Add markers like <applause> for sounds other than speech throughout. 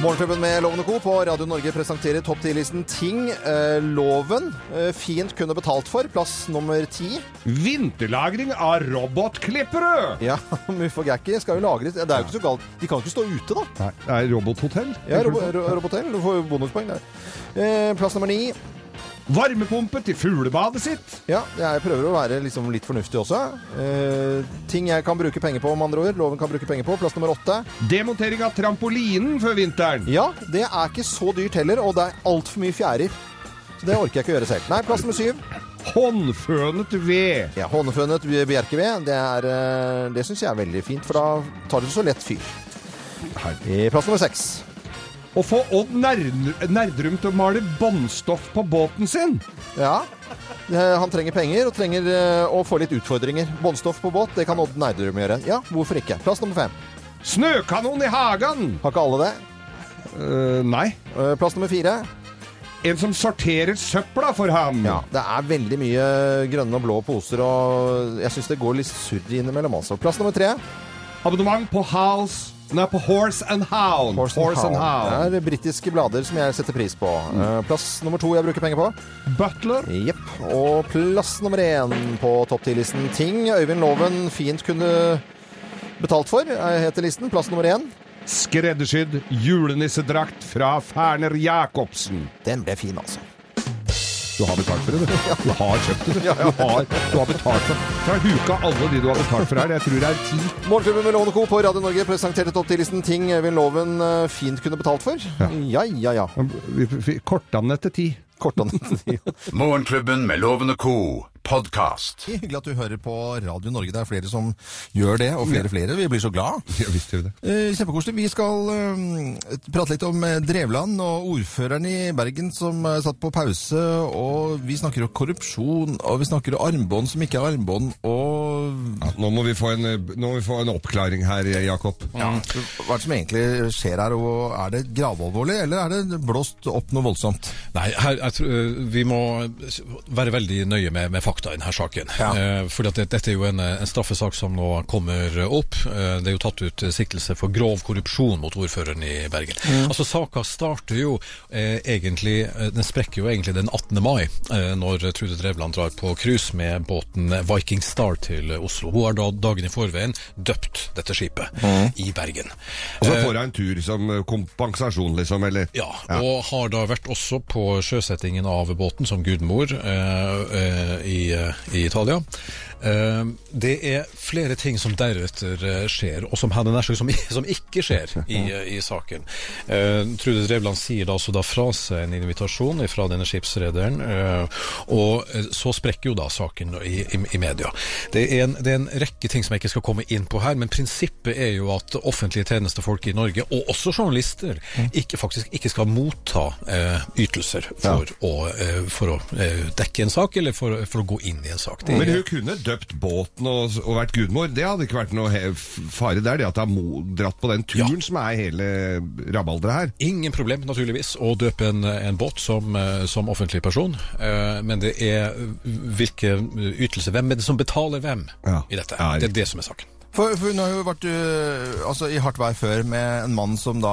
Morgenklubben med Loven og Co. på Radio Norge presenterer topp 10-listen Ting eh, loven eh, fint kunne betalt for. Plass nummer ti. Vinterlagring av robotklippere! Ja, <laughs> Muff og Gakki skal jo lagres. Det er jo ikke så galt. De kan jo ikke stå ute, da. Nei, det er robothotell. Ja, ro ro robothotell. Du får jo bonuspoeng der. Eh, plass nummer ni. Varmepumpe til fuglebadet sitt. Ja, jeg prøver å være liksom litt fornuftig også. Eh, ting jeg kan bruke penger på, med andre ord. Loven kan bruke penger på. Plass nummer åtte. Demontering av trampolinen før vinteren. Ja, det er ikke så dyrt heller, og det er altfor mye fjærer. Så det orker jeg ikke å gjøre selv. Nei, plass nummer syv. Håndfønet ved. Ja, håndfønet bjerkeved, det, er, eh, det syns jeg er veldig fint, for da tar det så lett fyr. Plass nummer seks. Å få Odd Nerdrum til å male båndstoff på båten sin. Ja, eh, han trenger penger og trenger eh, å få litt utfordringer. Båndstoff på båt, det kan Odd Nerdrum gjøre. Ja, hvorfor ikke? Plass nummer fem. Snøkanon i hagen. Har ikke alle det? Uh, nei. Plass nummer fire. En som sorterer søpla for ham. Ja, det er veldig mye grønne og blå poser, og jeg syns det går litt surr innimellom, altså. Plass nummer tre. Abonnement på House Nei, på Horse and Hound. Horse and Hound. Det er britiske blader som jeg setter pris på. Mm. Plass nummer to jeg bruker penger på. Butler. Jepp. Og plass nummer én på topp ti-listen Ting Øyvind Loven fint kunne betalt for, eh, heter listen. Plass nummer én. Skreddersydd julenissedrakt fra Ferner Jacobsen. Den ble fin, altså. Du har betalt for det, du. Du har kjøpt det, du. Du har, du har betalt for det. Fra huka alle de du har betalt for her. Jeg tror det er ti. Morgenklubben med Lovende Co. på Radio Norge presenterte topp 10-listen ting Øyvind Loven eh, fint kunne betalt for. Ja, ja, ja. Vi, ti. korta den etter ti. <laughs> Morgenklubben med Lovende Co. podkast. Hyggelig at du hører på Radio Norge. Det er flere som gjør det, og flere flere. Vi blir så glad. <laughs> Ja, visst gjør vi det. Eh, Kjempekoselig. Vi skal eh, prate litt om eh, Drevland og ordføreren i Bergen som er satt på pause. Og vi snakker om korrupsjon, og vi snakker om armbånd som ikke er armbånd, og Ja, nå, må vi få en, nå må vi få en oppklaring her, Jakob. ja. Hva er det som egentlig skjer her, og er det gravalvorlig, eller er det blåst opp noe voldsomt? Nei, her, jeg tror, eh, vi må være veldig nøye med, med fakta i denne saken. Ja. Eh, fordi at det, dette er jo en, en straffesak som nå kommer opp. Eh, det er jo tatt ut siktelse for grov korrupsjon mot ordføreren i Bergen. Altså Saka starter jo eh, egentlig eh, Den sprekker jo egentlig den 18. mai, eh, når Trude Drevland drar på cruise med båten Viking Star til Oslo. Hun har da dagen i forveien døpt dette skipet i Bergen. Og så Eh, får hun en tur som kompensasjon, liksom, eller? ja, og har da vært også på sjøsettingen av båten som gudmor eh, eh, eh, i Italia. Eh, det er flere ting som deretter eh, skjer, og som, som, som ikke skjer i, eh, i saken. Trude Drevland sier altså da fra seg en invitasjon fra denne skipsrederen, og så sprekker jo da saken i, i, i media. Det er, en, det er en rekke ting som jeg ikke skal komme inn på her, men prinsippet er jo at offentlige tjenestefolk i Norge, og også journalister, ikke, faktisk ikke skal motta eh, ytelser for å, eh, for å dekke en sak, eller for, for å gå inn i en sak. Det Men er, hun kunne døpt båten og, og vært gudmor. Det hadde ikke vært noe fare der, det at hun har dratt på den turen som er hele rabalderet her. Ingen problem, naturligvis, å døpe en, en båt som, eh, som offentlig person. Eh, Men det er hvilke ytelser, hvem er det som betaler hvem Ja. i dette? Ja, Det er det som er saken. For, for hun har jo vært uh, altså, i hardt vær før med en mann som da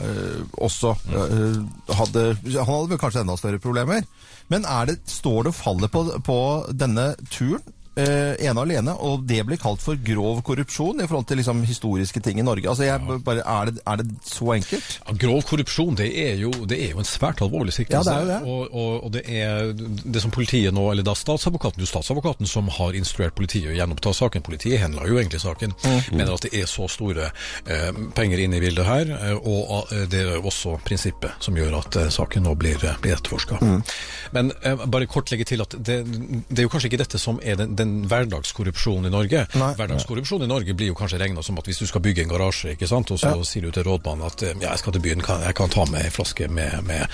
uh, også uh, hadde Han hadde kanskje enda større problemer. Men er det, står det og faller på, på denne turen? Øh, ene alene, og det blir kalt for grov korrupsjon i forhold til liksom, historiske ting i Norge. Altså, jeg, bare, er, det, er det så enkelt? Ja, grov korrupsjon det er, jo, det er jo en svært alvorlig siktelse. Ja, det er jo det. Og, og, og det er det som politiet nå, eller da statsadvokaten, jo statsadvokaten som har instruert politiet å gjenoppta saken. Politiet henla jo egentlig saken. Mm. Mener at det er så store eh, penger inne i bildet her, eh, og eh, det er også prinsippet som gjør at eh, saken nå blir, blir etterforska. Mm. Men eh, bare kort legge til at det, det er jo kanskje ikke dette som er den, den hverdagskorrupsjonen i Norge. Nei. Hverdagskorrupsjon i Norge blir jo kanskje regna som at hvis du skal bygge en garasje, ikke sant, og så sier du til rådmannen at eh, ja, jeg skal til byen, kan, jeg kan ta med en flaske med, med,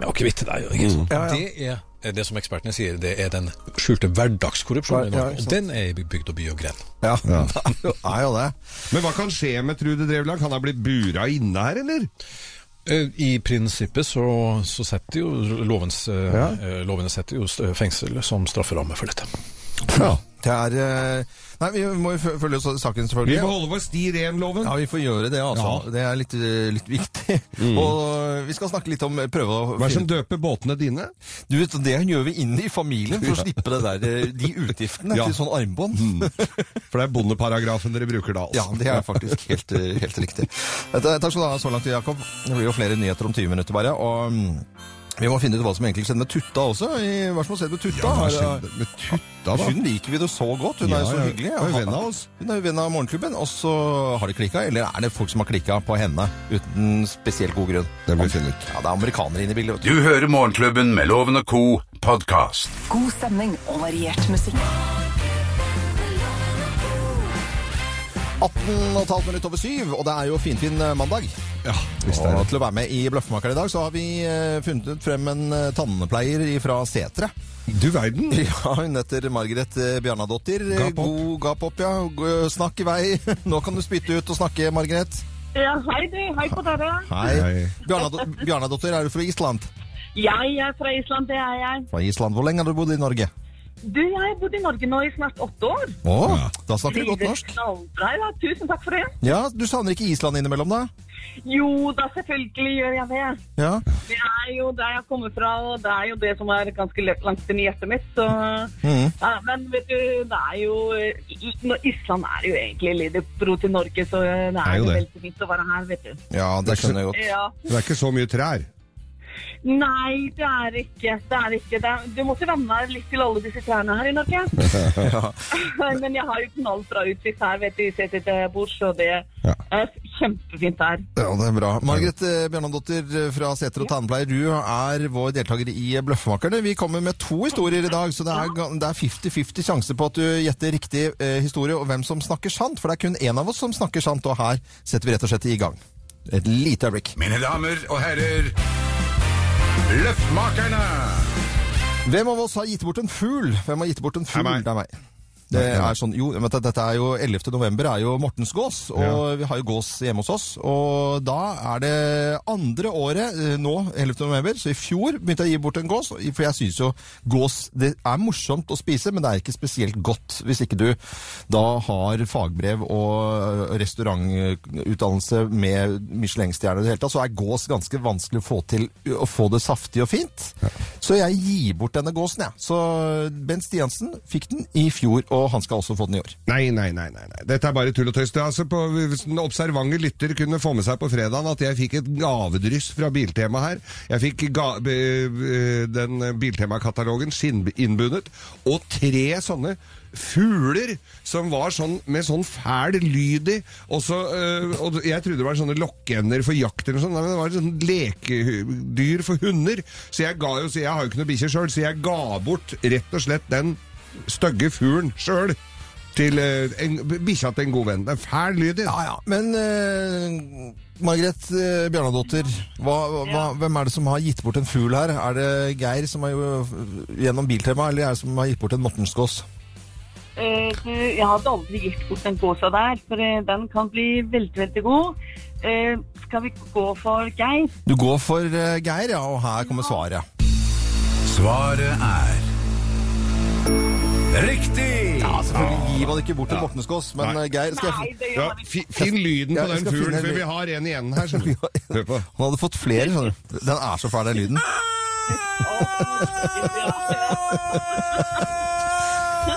med akevitt til deg. Ikke sant? Mm. Ja, ja. Det er eh, det som ekspertene sier, det er den skjulte hverdagskorrupsjonen i Ja, ja, Norge. og den er i bygd og by og gren. Ja, <laughs> det er jo det. Men hva kan skje med Trude Drevland? Kan hun bli bura inne her, eller? Eh, I prinsippet så, så setter jo lovens, Ja. lovene setter jo fengsel som strafferamme for dette. Ja. Det er eh, Nei, vi må jo følge saken, selvfølgelig. Vi må holde vår sti ren, loven. Ja, vi får gjøre det, altså. Ja. Mm. Det er litt, eh, litt viktig. <laughs> Og vi skal snakke litt om Prøve å Hva er det som døper båtene dine? Du vet, Det gjør vi inn i familien for å <laughs> slippe det der, eh, de utgiftene Ja. Mm. til sånn armbånd. For det er bondeparagrafen dere bruker da, Ja, altså. det er faktisk helt, eh, helt riktig. Takk skal du ha så langt, Jakob. Det blir jo flere nyheter om 20 minutter bare. Og mm, vi må finne ut hva som egentlig skjedde med Tutta også. I, hva som har skjedd med Tutta? Ja, hva skjedde med Tutta, da? Hun liker vi det så godt. Hun er jo så Ja, ja. hyggelig. Hun er jo venn av oss. Hun er jo venn av Morgenklubben, og så har det klikka. Eller er det folk som har klikka på henne uten spesielt god grunn? Det må vi finne ut. Ja, det er amerikanere inne i bildet. vet du. Du hører Morgenklubben med Loven og Co. podkast. God stemning og variert musikk. 18,5 minutter over syv, og det er jo finfin fin mandag. Ja, hvis det er Og til å være med i Bløffmakeren i dag, så har vi eh, funnet frem en eh, tannpleier fra Setre. Du verden. <laughs> Ja, hun heter Margaret Bjarnadottir. Gap opp. God gap opp, ja. Snakk i vei. <laughs> Nå kan du spytte ut og snakke, Margaret. Ja, hei du, hei på dere. Hei. Hei. Bjarnadottir, er du fra Island? Jeg er fra Island, det er jeg. Fra Island. Hvor lenge har du bodd i Norge? Du, jeg har bodd i Norge nå i snart åtte år. Å, Ja. da snakker du godt norsk. Knallbra, ja. Tusen takk for det. Ja, Du savner ikke Island innimellom, da? Jo da, selvfølgelig gjør jeg det. Ja. Det er jo der jeg kommer fra, og det er jo det som er ganske langt inn i hjertet mitt. Så, mm. ja, men vet du, det er jo Island er jo egentlig lillebror til Norge, så det er, Er jo jo det. veldig fint å være her, vet du. ja, det skjønner jeg godt. Ja. Det er ikke så mye trær. Nei, det er ikke. Det er ikke. Det er, du måtte venne deg litt til alle disse trærne her i Norge. <laughs> <laughs> Men jeg har jo knallbra utsikt her, vet du. Se til til bords, og det Ja. er kjempefint her. Ja, det er bra. Margret eh, eh, fra Seter og Tannpleier, du er vår deltaker i Bløffmakerne. Vi kommer med to historier i dag, så det er det er 50-50 sjanse på at du gjetter riktig eh, historie og hvem som snakker sant. For det er kun én av oss som snakker sant, og her setter vi rett og slett i gang. Et lite øyeblikk. Mine damer og herrer, Løftmakerne! Hvem av oss har gitt bort en fugl? Hvem har gitt bort en fugl? Det er meg. Det er sånn, jo, men dette er jo 11. november er jo Mortens gås, og Ja. vi har jo gås hjemme hos oss. Og da er det andre året eh, nå, 11. november, så i fjor begynte jeg å gi bort en gås. For jeg syns jo gås det er morsomt å spise, men det er ikke spesielt godt hvis ikke du da har fagbrev og restaurantutdannelse med Michelin-stjerne i det hele tatt, så er gås ganske vanskelig å få til å få det saftig og fint. Så jeg gir bort denne gåsen, jeg. Så Bent Stiansen fikk den i fjor, og han skal også få den i år. Nei, nei, nei. nei, nei. Dette er bare tull og tøys. Altså hvis den observante lytter kunne få med seg på fredagen at jeg fikk et gavedryss fra Biltema her. Jeg fikk ga, be- den Biltema-katalogen skinninnbundet, og tre sånne fugler som var sånn med sånn fæl lyd i. Og, så, øh, og jeg trodde det var sånne lokkeender for jakt eller noe sånt. Nei, men det var sånn lekedyr for hunder. Så jeg ga jo, så jeg har jo ikke noe bikkje sjøl, så jeg ga bort rett og slett den stygge fuglen sjøl. Til eh, en- bikkja til en god venn. Det er fæl lyd i. Ja, ja. Men uh, Margret uh, Bjarnadottir, hva, hva, hvem er det som har gitt bort en fugl her? Er det Geir som har gjennom Biltema, eller er det som har gitt bort en Mortensgås? Uh, jeg hadde aldri gitt bort den gåsa der, for eh, den kan bli veldig, veldig god. Eh, skal vi gå for Geir? Du går for eh, Geir, ja, og her kommer svaret. Svaret er Riktig! Ja, selvfølgelig gir man ikke bort til Morten Skås, men Nei. eh, Geir skal jeg... Ja, fi- Finn lyden Ja, på jeg den skal fuglen, finne for vi har en igjen her. skjønner du. <laughs> Hør på. Han hadde fått flere, skjønner du. Den er så fæl, den lyden. <laughs>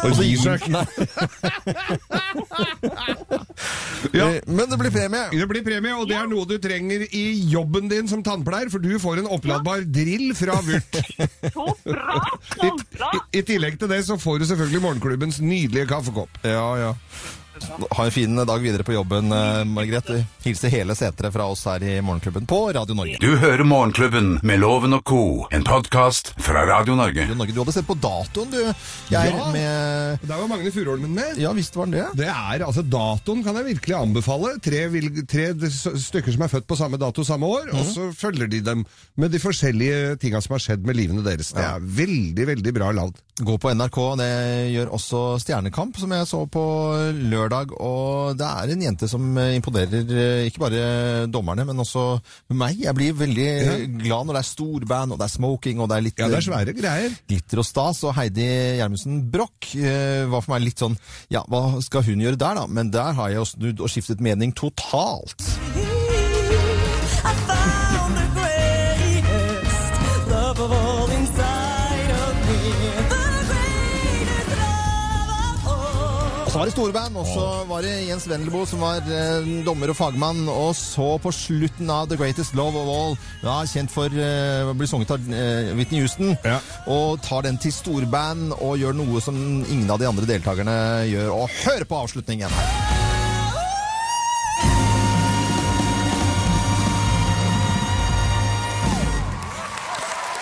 Og gir seg. <laughs> Ja. Eh, Men det blir premie. Det blir premie, og det er noe du trenger i jobben din som tannpleier, for du får en oppladbar drill fra Vurt. <laughs> Så bra! I, Så bra! i, I tillegg til det så får du selvfølgelig morgenklubbens nydelige kaffekopp. Ja, ja. Ha en fin dag videre på jobben, Margrethe. Hilser hele setere fra oss her i Morgenklubben på Radio Norge. Du hører Morgenklubben med Loven og Co., en podkast fra Radio Norge. Radio Norge. Du hadde sett på datoen, du, Jeg Ja. med Der var Magne Furuholmen med. Ja visst var den det. Det er, altså Datoen kan jeg virkelig anbefale. Tre, vil, tre stykker som er født på samme dato samme år, og så følger de dem med de forskjellige tinga som har skjedd med livene deres. Det er veldig, veldig bra lagd. Gå på NRK. Det gjør også Stjernekamp, som jeg så på lørdag. Lørdag, og det er en jente som eh, imponerer eh, ikke bare dommerne, men også meg. Jeg blir veldig glad når det er storband, og det er smoking, og det er litt Ja, det er svære greier. glitter og stas. Og Heidi Gjermundsen Broch eh, var for meg litt sånn Ja, hva skal hun gjøre der, da? Men der har jeg jo snudd og skiftet mening totalt. Så var det storband, og så var det Jens Wendelboe som var eh, dommer og fagmann. Og så på slutten av The Greatest Love of All, ja, kjent for eh, å bli sunget av eh, Whitney Houston, Ja. og tar den til storband og gjør noe som ingen av de andre deltakerne gjør. Og hør på avslutningen her!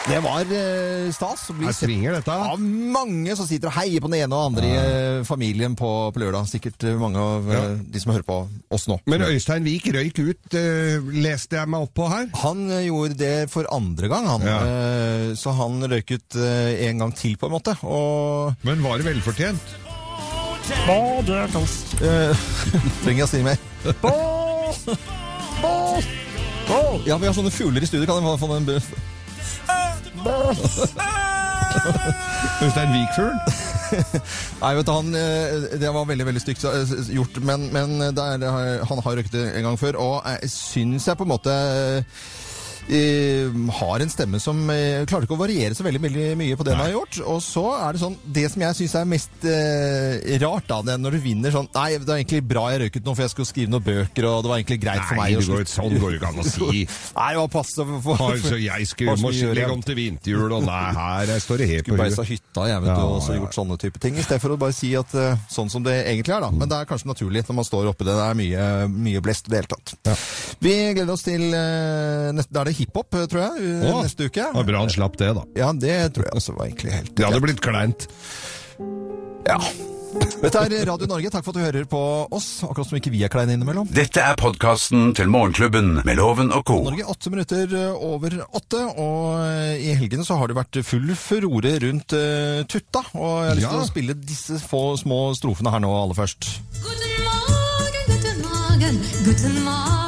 Det var eh, stas Her svinger dette. av mange som sitter og heier på den ene og andre i eh, familien på, på lørdag. Sikkert eh, mange av eh, Ja. de som hører på oss nå. Men Øystein Wiik røyk ut, eh, leste jeg meg opp på her. Han eh, gjorde det for andre gang, han. Ja. Eh, så han røyk ut eh, en gang til, på en måte. Og Men var det velfortjent? eh, <laughs> Trenger jeg å si mer? Bål! Bål! Bål! Ja, vi har sånne fugler i studio. Kan jeg få den? bøff? Øystein Wiik-fugl? <laughs> Nei, vet du, han, eh, det var veldig veldig stygt eh, gjort, men, men det er, det har- han har røykt det en gang før, og syns jeg på en måte eh, har en stemme som eh, klarer ikke å variere så veldig, veldig mye på det han har gjort. Og så er det sånn Det som jeg syns er mest eh, rart, da, det er når du vinner sånn Nei, det var egentlig bra jeg røyket nå, for jeg skulle skrive noen bøker, og det var egentlig greit for meg Nei, går, sånn går det ikke an å <laughs> si. Nei, det var passe for, for, Har, så jeg skulle, må legge om til vinterjul, og nei, her jeg står det helt på skulle beisa hytta, jeg vet Ja, du, og så ja, gjort sånne type ting, i stedet for å bare si at eh, sånn som det egentlig er, da. Men det er kanskje naturlig når man står oppi det. Det er mye, mye blest i det hele tatt. Vi gleder oss til eh, neste, Da er det hiphop, eh, tror jeg, Åh, neste uke. Det var bra han slapp det, da. Ja, det tror jeg også var egentlig helt Det hadde blitt kleint. Ja. Dette er Radio Norge. Takk for at du hører på oss, akkurat som ikke vi er kleine innimellom. Dette er podkasten til Morgenklubben med Loven og co. Norge åtte minutter eh, over åtte, og eh, i helgene så har det vært full furore rundt uh, Tutta. Og jeg har lyst til Ja. å spille disse få små strofene her nå aller først. Guten Morgen, guten Morgen, guten Morgen,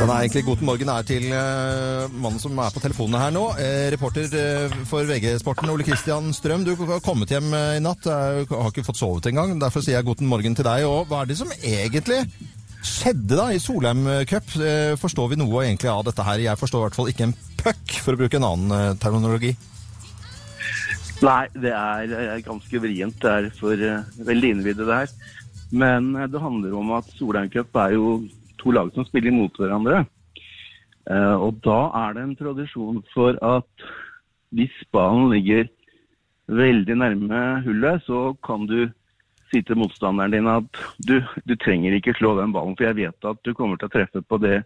Den er egentlig Guten morgen er til uh, mannen som er på telefonene her nå. Uh, reporter uh, for VG-sporten, Ole Kristian Strøm. Du har kommet hjem i natt. eh, har ikke fått sovet engang. Derfor sier jeg Guten morgen til deg. Og hva er det som egentlig skjedde da i Solheim Cup? Forstår vi noe egentlig av dette her? Jeg forstår i hvert fall ikke en puck, for å bruke en annen terminologi. Nei, det er er ganske vrient. Det er for veldig innvidde det her. Men det handler om at Solheim Cup er jo to lag som spiller mot hverandre. Eh, og da er det en tradisjon for at hvis ballen ligger veldig nærme hullet, så kan du si til motstanderen din at du, du trenger ikke slå den ballen, for jeg vet at du kommer til å treffe på det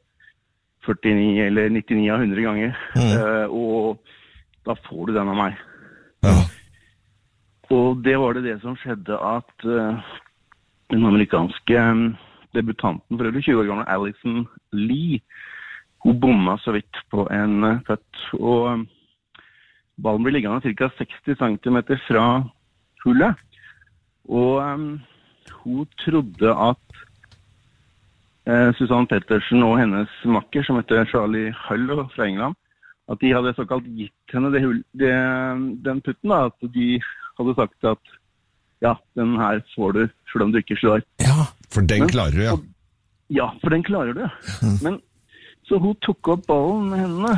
49 eller 99 av 100 ganger. Eh, og da får du den av meg. Og det var det det som skjedde at eh, den amerikanske eh, debutanten, for øvrig 20 år gamle Alison Lee, hun bomma så vidt på en uh. Og eh, ballen ble liggende ca. 60 cm fra hullet. Og um, hun trodde at uh, Susann Pettersen og hennes makker, som heter Charlie Hull fra England, at de hadde såkalt gitt henne det, hull- det, den putten. da, At de hadde sagt at ja, den her får du selv om du ikke slår. Ja, For den Men- klarer du, ja. og- Ja, for den klarer du. <laughs> Men så hun tok opp ballen med hendene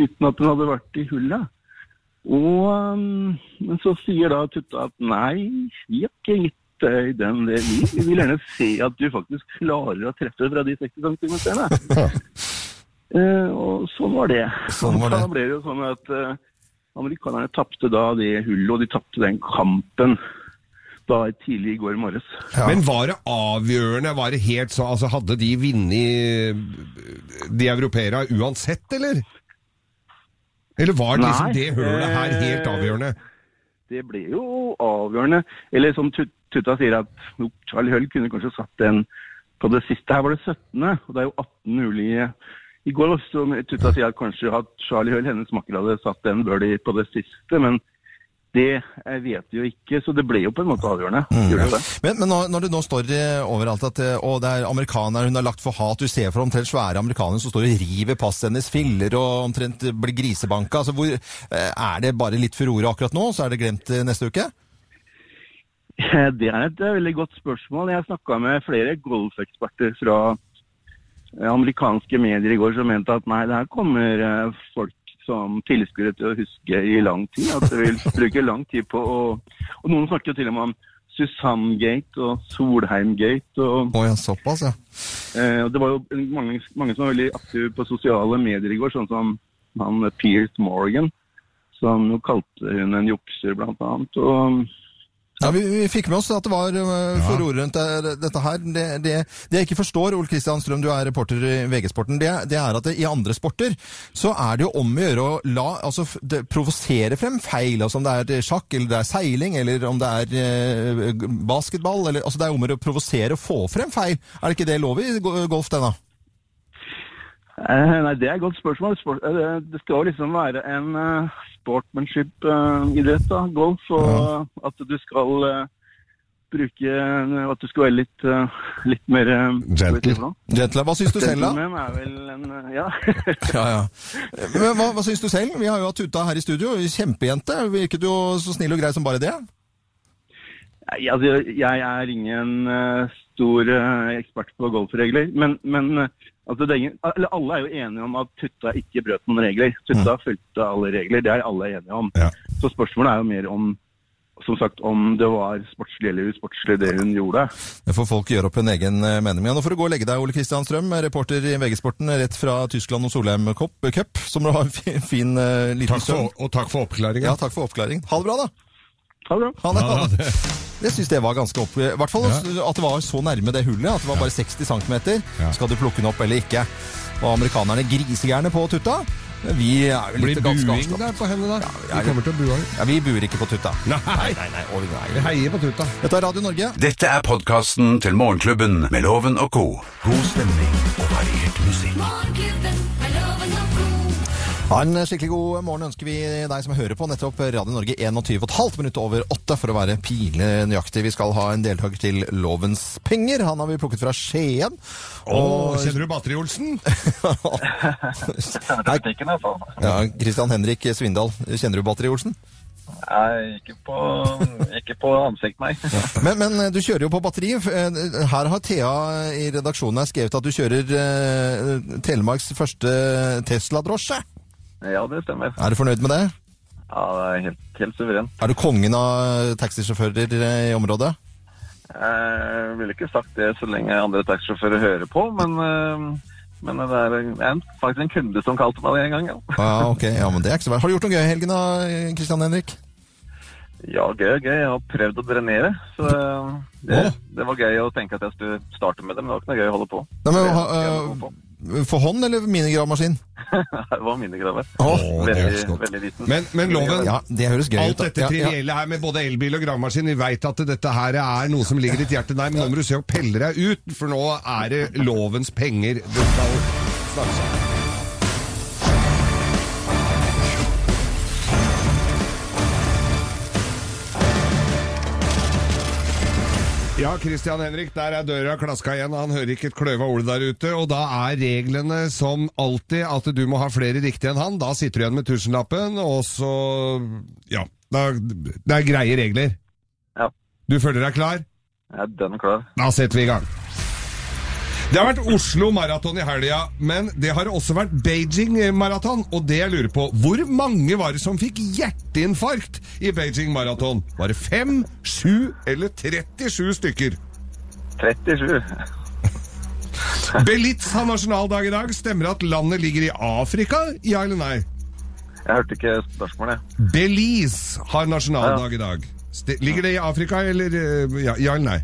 uten at hun hadde vært i hullet. Og um, men så sier da Tutta at nei, vi har ikke gitt deg den. Det. Vi, vi vil gjerne se at du faktisk klarer å treffe fra de 60 cm. <laughs> Eh, og sånn var det. Sånn var det. Da ble det jo sånn at uh, amerikanerne tapte da det hullet, og de tapte den kampen da tidlig i går morges. Men var det avgjørende? Var det helt så, altså Hadde de vunnet de europeere uansett, eller? Eller var det liksom Nei, det hølet her helt eh, avgjørende? det ble jo avgjørende. Eller som Tutta sier, at no, Charlie Hull kunne kanskje satt den på det siste. Her var det 17., og det er jo 18 mulige. I går også Tutta sier at kanskje at Charlie Hull, hennes makker, hadde satt den birdie på det siste, men Det vet vi jo ikke, så det ble jo på en måte avgjørende. Mm. Men, men når, det nå står eh, overalt at eh, å, det er amerikanere hun har lagt for hat, du ser for omtrent svære amerikanere som står og river passet hennes, filler og omtrent blir grisebanka. Altså, hvor, eh, er det bare litt furore akkurat nå, så er det glemt neste uke? Det er et veldig godt spørsmål. Jeg snakka med flere golfeksperter fra amerikanske medier i går som mente at nei, det her kommer folk som tilskuere til å huske i lang tid. At det vil bruke lang tid på å Og noen snakker jo til og med om Susann-gate og Solheim-gate. og oh, ja, såpass, ja. Eh, og det var jo mange, mange som var veldig aktive på sosiale medier i går, sånn som han eh, Morgan, som jo kalte hun en jukser, blant annet. Og Ja, vi, vi fikk med oss at det var uh, rundt dette her. Det, det, det jeg ikke forstår, Ole Kristian Strøm, du er reporter i VG-sporten, det, det er at i andre sporter så er det jo om å gjøre å la, altså, provosere frem feil. Altså om det er sjakk, eller det er seiling, eller om det er eh, basketball. Eller, altså det er om å provosere og få frem feil. Er det ikke det lov i golf, det da? Eh, nei, det er et godt spørsmål. Sport, eh, det skal jo liksom være en uh, sportsmanship-idrett, da, golf. Og at du skal eh, bruke eh, At du skal være litt, eh, litt mer Gentle. Gentle, hva syns du selv, da? Er vel en eh, Ja. <laughs> Ja, ja. Hva, hva syns du selv? Vi har jo hatt Tuta her i studio. Kjempejente. Virket jo så snill og grei som bare det. Jeg, altså, jeg er ingen eh, stor eh, ekspert på golfregler, men, men eh, altså, det er ingen, eller alle er jo enige om at Tutta ikke brøt noen regler. Tutta fulgte alle regler, det er alle enige om. Ja. Så spørsmålet er jo mer om som sagt, om det var sportslig eller usportslig det hun gjorde. Det får folk gjøre opp en egen eh, mening med. Nå får du gå og legge deg, Ole Kristian Strøm, reporter i VG-sporten rett fra Tyskland og Solheim Cup. som du har en <laughs> fin, fin liten Takk for, og takk for oppklaringen. Ja, takk for oppklaringen. Ha det bra, da. Ha det bra. Ha det. Ha det. Jeg syns det var ganske opp... I hvert fall Ja. at det var så nærme det hullet. At det var bare 60 cm. Ja. Skal du plukke den opp eller ikke? Og amerikanerne grisegærne på Tutta. Vi er vel Blir litt ganske buing der på henne, da? ja, Vi kommer til å bue. Ja, vi buer ikke på Tutta. Nei! nei, nei, nei. Vi heier på tutta. Dette er Radio Norge. Dette er podkasten til Morgenklubben med Loven og co. God stemning og variert musikk. Morgenklubben En skikkelig god morgen ønsker vi deg som hører på nettopp Radio Norge 21,5 minutter over 8 for å være pile nøyaktig. Vi skal ha en deltaker til Lovens penger. Han har vi plukket fra Skien. Og kjenner du Batteri-Olsen? <laughs> Ja, Christian Henrik Svindal, kjenner du Batteri-Olsen? Nei, ikke på, ikke på ansikt, nei. Men, men du kjører jo på batteri. Her har Thea i redaksjonen skrevet at du kjører eh, Telemarks første Tesla-drosje. Ja, det stemmer. Er du fornøyd med det? Ja, det er helt, helt suveren. Er du kongen av taxisjåfører eh, i området? Jeg ville ikke sagt det så lenge andre taxisjåfører hører på, men, eh, men det er en, faktisk en kunde som kalte meg det en gang. Ja, Ja, ok. Ja, men det er ikke så verst. Har du gjort noe gøy i helgen da, Kristian Henrik? ja gøy, gøy. Jeg har prøvd å drenere, så det, det var gøy å tenke at jeg skulle starte med det, men det var ikke noe gøy å holde på. Nei, men, For hånd eller minigravmaskin? <laughs> det var minigraver. Veldig, veldig liten. Men, men loven Ja, det høres gøy Alt dette Ja, ja. trivielle her med både elbil og gravemaskin, vi veit at dette her er noe som ligger ditt hjerte nær, men nå må du se å pelle deg ut, for nå er det lovens penger du skal snakke om. Ja, Christian Henrik, der er døra klaska igjen, han hører ikke et kløva ord der ute. Og da er reglene som alltid at du må ha flere riktige enn han. Da sitter du igjen med tusenlappen, og så Ja. Da, det er greie regler. Ja, Du føler deg klar? jeg er dønn klar. Da setter vi i gang. Det har vært Oslo Maraton i helga, men det har også vært Beijing Maraton. Og det jeg lurer på, hvor mange var det som fikk hjerteinfarkt i Beijing Maraton? Var det fem, sju eller 37 stykker? 37. Belize har nasjonaldag i dag. Stemmer at landet ligger i Afrika? Ja eller nei? Jeg hørte ikke spørsmålet. Belize har nasjonaldag i dag. Ligger det i Afrika, eller eh, ja, ja eller nei?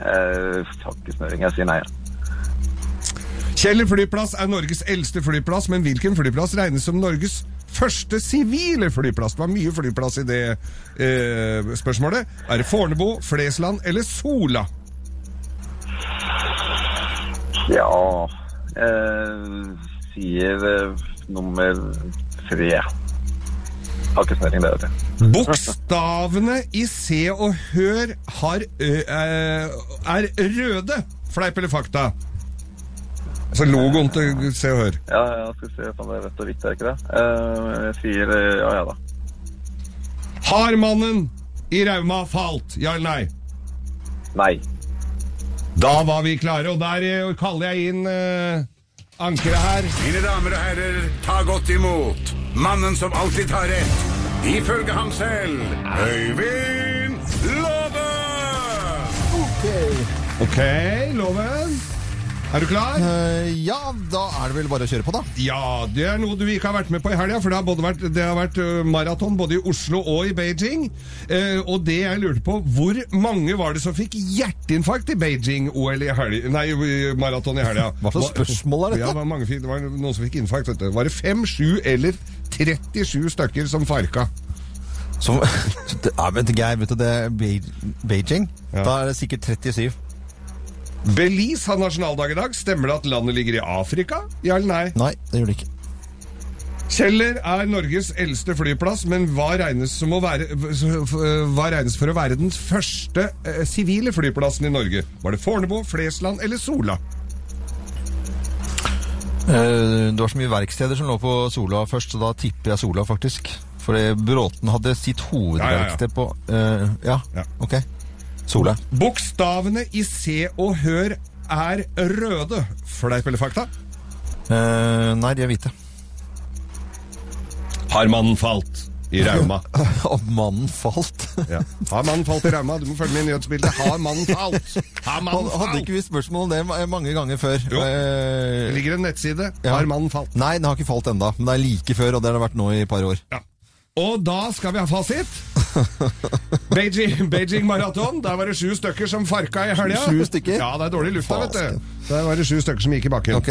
Eh, har snøring. Jeg sier nei. Kjeller flyplass er Norges eldste flyplass, men hvilken flyplass regnes som Norges første sivile flyplass? Det var mye flyplass i det eh, spørsmålet. Er det Fornebu, Flesland eller Sola? Ja eh, sier eh, nummer tre. Har ikke snøring, det vet jeg. Bokstavene i Se og Hør har, ø, eh, er røde. Fleip eller fakta? Altså logoen til Se og Hør. Ja, ja, skal vi se om det er rett og hvitt, er ikke det? Eh, jeg sier eh, ja, ja da. Har mannen i Rauma falt? Ja eller nei? Nei. Da var vi klare, og der eh, kaller jeg inn uh, ankeret her. Mine damer og herrer, ta godt imot mannen som alltid tar rett, ifølge ham selv, Øyvind Låve! Ok, Loven. Er du klar? Uh, ja, da er det vel bare å kjøre på, da. Ja, det er noe du ikke har vært med på i helga, for det har, både vært, det har vært maraton både i Oslo og i Beijing. Uh, og det jeg lurte på, hvor mange var det som fikk hjerteinfarkt i Beijing-OL i helga? Nei, maraton i helga. Hva slags spørsmål er dette? Ja, det var, mange, det var noen som fikk infarkt, vet du. Var det 5, 7 eller 37 stykker som farka? Som, det, <laughs> ja, men Geir, vet du det Beijing? Ja. Da er det sikkert 37. Belize har nasjonaldag i dag. Stemmer det at landet ligger i Afrika? Ja eller nei? Nei, det gjør det ikke. Kjeller er Norges eldste flyplass, men hva regnes, som å være, hva regnes for å være den første eh, sivile flyplassen i Norge? Var det Fornebu, Flesland eller Sola? Eh, Det var så mye verksteder som lå på Sola først, så da tipper jeg Sola, faktisk. Fordi Bråten hadde sitt hovedverksted på eh, ja. Ja. ok. Sola. Bokstavene i Se og Hør er røde. Fleip eller fakta? Uh, nei, de er hvite. Har mannen falt i Rauma? <laughs> Og mannen falt. Ja. Har mannen falt i Rauma? Du må følge med i nyhetsbildet. Har mannen falt? Har mannen falt? hadde ikke vi spørsmål om det mange ganger før. Jo. Det Eh, ligger en nettside. Ja. Har mannen falt? nei, den har ikke falt enda, men det er like før, og det har det vært nå i et par år. Ja. Og da skal vi ha fasit. <laughs> Beijing, Beijing Marathon. Der var det sju stykker som farka i helga. Sju stykker? Ja, det er dårlig luft der, vet du. Der var det sju stykker som gikk i bakken. Ok.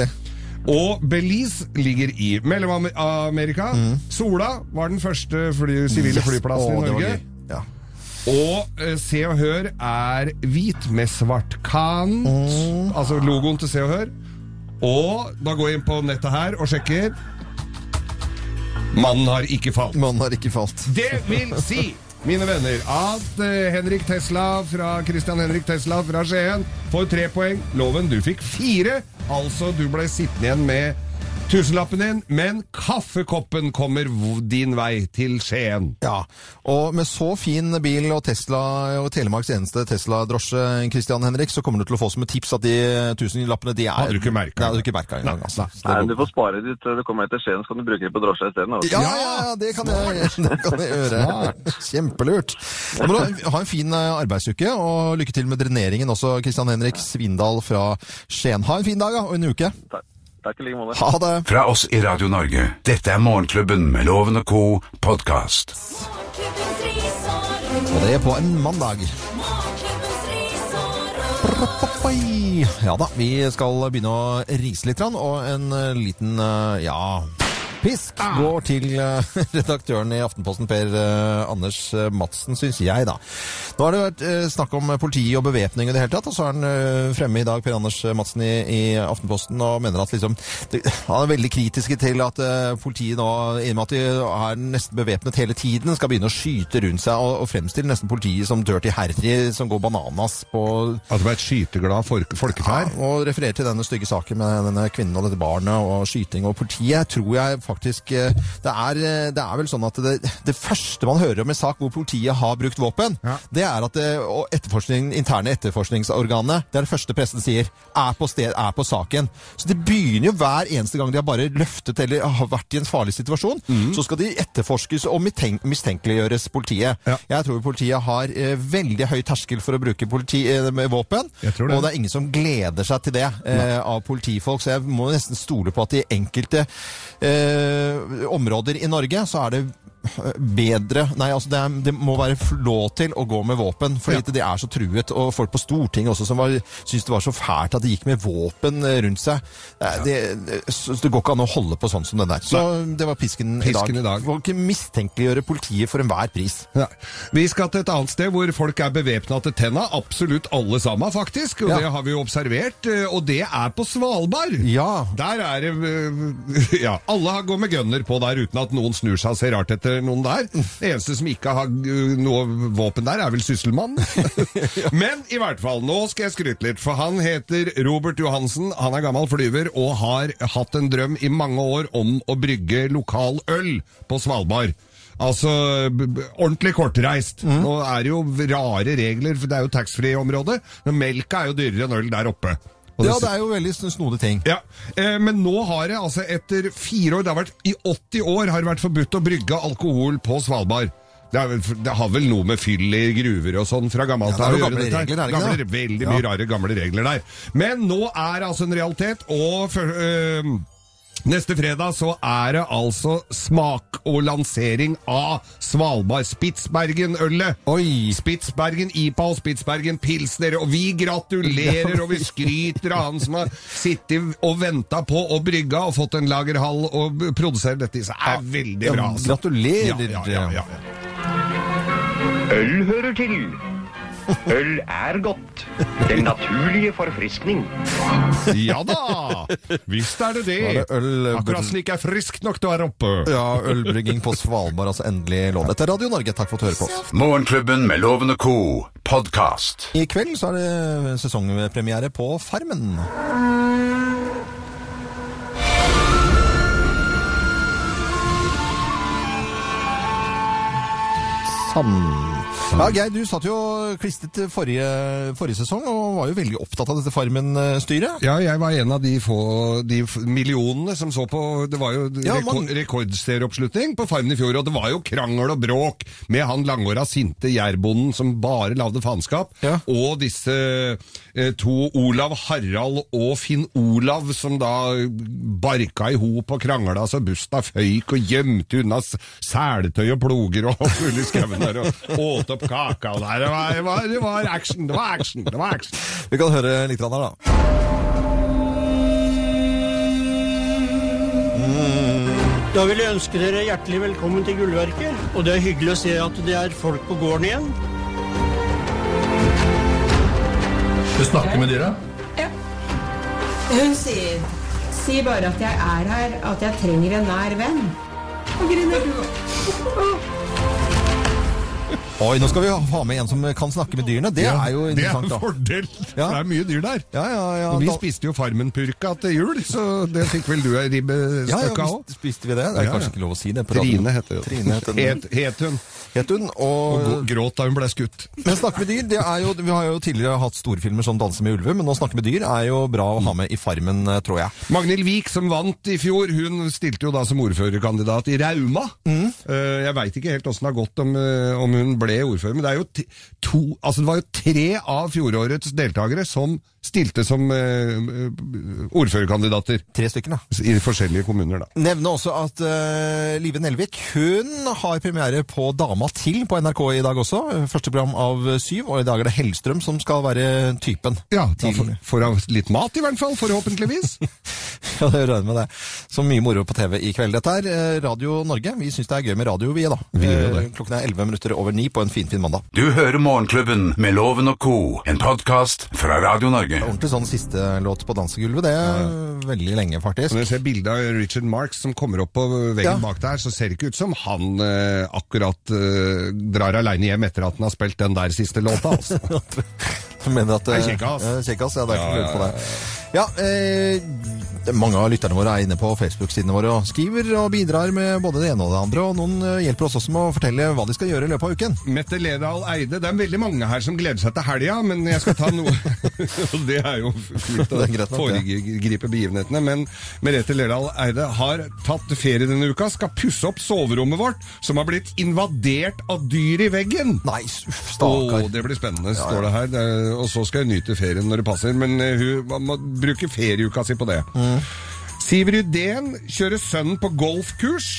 Og Belize ligger i Mellom-Amerika. Sola var den første fly, sivile Yes. flyplassen Å, i Norge. Ja. Og eh, Se og Hør er hvit med svart kant. Altså logoen til Se og Hør. Og da går jeg inn på nettet her og sjekker. Mannen har ikke falt. Mannen har ikke falt. Det vil si, mine venner, at eh, Henrik Tesla fra Christian Henrik Tesla fra Skien får tre poeng. Loven, du fikk fire. Altså, du ble sittende igjen med tusenlappen din, men kaffekoppen kommer din vei til Skien. Ja, og med så fin bil og Tesla, og Telemarks eneste Tesla-drosje, Christian Henrik, så kommer du til å få som et tips at de tusenlappene, de er... Hadde du ikke merket. Nei, ikke engang, altså. Nei, du får spare ditt til du kommer hit til Skien, så kan du bruke det på drosje isteden. altså. Ja, ja, ja, det kan jeg, det kan jeg gjøre. Kjempelurt. Da må du ha en fin eh, arbeidsuke, og lykke til med dreneringen også, Christian Henrik Svindal fra Skien. Ha en fin dag, ja, og en uke. Takk, takk i like måte. Ha det. Fra oss i Radio Norge, dette er Morgenklubben med Loven og Co. podkast. Og det er på en mandag. Ja da, vi skal begynne å rise litt, og en liten, eh, ja... Pisk går til eh, <laughs> redaktøren i Aftenposten, Per eh, Anders eh, Madsen, syns jeg, da. Nå har det vært snakk om politi og bevæpning i det hele tatt, og så er han fremme i dag, Per Anders Madsen i, i Aftenposten, og mener at liksom det, <laughs> Han er veldig kritisk til at politiet nå, i og med at de er nesten bevæpnet hele tiden, skal begynne å skyte rundt seg og, og fremstille nesten politiet som Dirty Harry, som går bananas på At det var et skyteglad folk folkeferd. ja, og refererer til denne stygge saken med denne kvinnen og dette barnet og skyting og politiet, tror jeg faktisk eh, Det er, eh, det er vel sånn at det, det første man hører om en sak hvor politiet har brukt våpen, Ja. det er at det, og etterforskning, interne etterforskningsorganet, det er det første pressen sier, er på sted, er på saken. Så det begynner jo hver eneste gang de har bare løftet eller har vært i en farlig situasjon, mm. så skal de etterforskes og mistenkeliggjøres politiet. Ja. Jeg tror politiet har eh, veldig høy terskel for å bruke politi, eh, med våpen, det. og det er ingen som gleder seg til det eh, av politifolk, så jeg må nesten stole på at de enkelte eh, områder i Norge så er det bedre Nei, altså det, er, det må være lov til å gå med våpen, fordi Ja. de er så truet. Og folk på Stortinget også som syntes det var så fælt at de gikk med våpen eh, rundt seg. Det, det, det, går ikke an å holde på sånn som det der. Så det var pisken, Pisken i dag. Må ikke mistenkeliggjøre politiet for enhver pris. Ja. Vi skal til et annet sted hvor folk er bevæpna til tenna. Absolutt alle sammen, faktisk. Og Ja. det har vi jo observert. eh, Og det er på Svalbard. Ja. Der er det eh, <laughs> Ja, alle har- går med gunner på der uten at noen snur seg og ser rart etter etter noen der. Det eneste som ikke har uh, noe våpen der, er vel sysselmann. <laughs> Men i hvert fall, nå skal jeg skryte litt, for han heter Robert Johansen. Han er gammel flyver og har hatt en drøm i mange år om å brygge lokal øl på Svalbard. Altså ordentlig kortreist. Nå er det jo rare regler, for det er jo taxfree-område. Men melka er jo dyrere enn øl der oppe. Ja, det er jo veldig sn- snodige ting. ja, eh, Men nå har det altså etter fire år, det har vært, i 80 år har det vært forbudt å brygge alkohol på Svalbard. Det, vel, det har vel noe med fyll i gruver og sånn fra gammelt Ja, av å jo gjøre gamle regler, er Gamle, veldig Veldig Ja. mye rare gamle regler der. Men nå er det altså en realitet, og for, øh, Neste fredag så er det altså smak og lansering av Svalbard Spitsbergen-ølet. Oi! Spitsbergen IPA og Spitsbergen Pilsner, og vi gratulerer og vi skryter av han som har sittet og venta på og brygga og fått en lagerhall og produserer dette i seg. er veldig bra. altså. gratulerer. Ja, ja, ja, ja. Øl hører til. Øl er godt. Den naturlige forfriskning. ja da! Visst er det det. Var det øl- Akkurat slik er friskt nok til å være oppe. Ja, ølbrygging på Svalbard, altså endelig lov. Dette er Radio Norge, takk for at du hører på oss. Morgenklubben med lovende ko, co. podkast. I kveld så er det sesongpremiere på Farmen. Sann. Ja, Geir, du satt jo klistret forrige, forrige sesong og var jo veldig opptatt av dette Farmen-styret. Ja, jeg var en av de få de millionene som så på Det var jo Ja, reko man- rekordserieoppslutning på Farmen i fjor, og det var jo krangel og bråk med han langåra sinte jærbonden som bare lagde faenskap, Ja. og disse eh, to, Olav Harald og Finn Olav, som da barka i hop og krangla så busta føyk og gjemte unna seletøy og ploger og fulle skauen der, og åt opp kaka der. Det var, det, var, det var action, det var action, det var action. Vi kan høre litt her, da. Da vil jeg ønske dere hjertelig velkommen til Gullverket. Og det er hyggelig å se at det er folk på gården igjen. Du snakker med dyra? Hun sier Si bare at jeg er her, at jeg trenger en nær venn. Og griner du. <laughs> Oi, nå skal vi ha med en som kan snakke med dyrene. Det er jo det er interessant, en fordel. Ja. Det er mye dyr der. Ja, ja, ja. Vi da- spiste jo Farmen-purka til jul, så det fikk vel du ei ja, ja, av òg? spiste vi det. Det er Ja, ja. kanskje ikke lov å si det. på Trine heter. Trine heter. Het, het hun. Het hun, Og og... gråt da hun ble skutt. Men snakke med dyr, det er jo, vi har jo tidligere hatt storfilmer som Danse med ulver, men å snakke med dyr er jo bra å ha med i Farmen, eh, tror jeg. Magnhild Vik, som vant i fjor, hun stilte jo da som ordførerkandidat i Rauma. Mm. Eh, jeg veit ikke helt åssen det har gått om, eh, om hun ble ordfører, men det, er jo to, altså det var jo tre av fjorårets deltakere som stilte som uh, ordførerkandidater. Tre stykker, da. I forskjellige kommuner, da. Nevne også at uh, Live Nelvik hun har premiere på Dama til på NRK i dag også. Første program av syv, og i dag er det Hellstrøm som skal være typen. Ja, da får, får litt mat i hvert fall, forhåpentligvis. <laughs> <laughs> Ja, det regner med det. Så mye moro på TV i kveld. Dette er eh, Radio Norge. Vi syns det er gøy med radio, vi, da. Vi gjør det. Eh, Klokken er 11 minutter over ni på en finfin mandag. Du hører Morgenklubben med Loven og co., en podkast fra Radio Norge. Ordentlig sånn siste låt på dansegulvet. Det er veldig lenge, faktisk. Når du ser bildet av Richard Marks som kommer opp på veggen Ja. bak der, så ser det ikke ut som han eh, akkurat eh, drar aleine hjem etter at han har spilt den der siste låta. Altså. <laughs> <laughs> Mener at, det er kjekkas. eh, Kjekkas, ja, det er ikke noe lurt på det. Ja, eh, mange av lytterne våre er inne på Facebook-sidene våre og skriver og bidrar med både det ene og det andre, og noen eh, hjelper oss også med å fortelle hva de skal gjøre i løpet av uken. Mette Ledal Eide, det er veldig mange her som gleder seg til helga, men jeg skal ta noe <laughs> Det er jo fint å foregripe begivenhetene. Men Merete Ledal Eide har tatt ferie denne uka, skal pusse opp soverommet vårt, som har blitt invadert av dyr i veggen. Nei, uff, Å, stakkar. det blir spennende, står det her. Det er, og så skal hun nyte ferien når det passer. Men eh, hun man må bruke ferieuka si på det. Siv Rydén kjører sønnen på golfkurs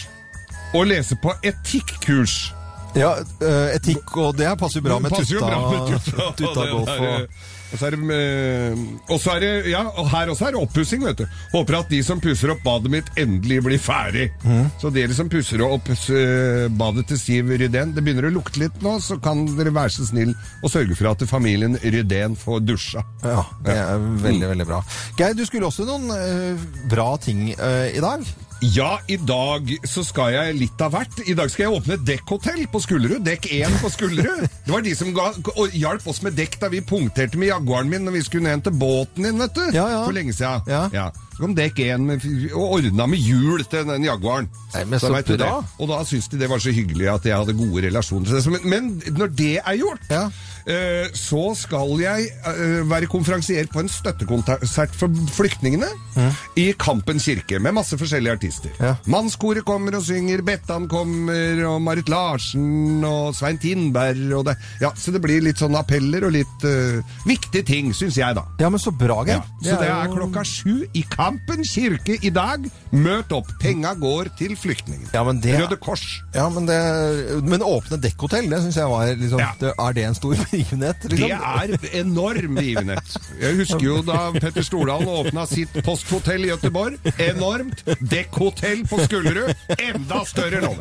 og leser på etikkurs. Ja, eh, etikk og det passer jo bra med tutta, bra med tutta, <laughs> tutta golf og og så er det, eh, og så er det Ja, og her også er det oppussing, vet du. Håper at de som pusser opp badet mitt, endelig blir ferdig. Mm. Så dere som pusser opp eh, badet til Siv Rydén, det begynner å lukte litt nå, så kan dere være så snill og sørge for at familien Rydén får dusja. Ja, det er veldig, veldig bra. Geir, du skulle også noen eh, bra ting eh, i dag. Ja, i dag så skal jeg litt av hvert. I dag skal jeg åpne et dekkhotell på Skullerud. Dekk 1 på Skullerud. Det var de som ga, hjalp oss med dekk da vi punkterte med Jaguaren min når vi skulle ned til båten din, vet du. Ja, ja. For lenge siden. Ja. Så kom dekk 1 med, og ordna med hjul til den Jaguaren. Nei, men så så bra. Og da syntes de det var så hyggelig at jeg hadde gode relasjoner til det. Men, men når det er gjort, Ja. eh, så skal jeg eh, være konferansier på en støttekonsert for flyktningene i Kampen kirke, med masse forskjellige artister. Ja. Mannskoret kommer og synger, Bettan kommer, og Marit Larsen og Svein Tindberg og det. Ja, så det blir litt sånn appeller og litt uh, viktige ting, syns jeg, da. Ja, men så bra, Geir. Ja, så det er klokka sju i Kampen kirke i dag. Møt opp. Penga går til flyktninger. Ja, men det- Røde Kors. Ja, men, det, men åpne dekkhotell, det syns jeg var liksom Ja. det, Er det en stor <laughs> begivenhet? Liksom? Det er enorm begivenhet. Jeg husker jo da Petter Stordalen åpna sitt posthotell i Gøteborg. Enormt. Dekkhotell på Skullerud. Enda større nå.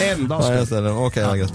Enda Ja, jeg større. ser det. Ok, det er greit.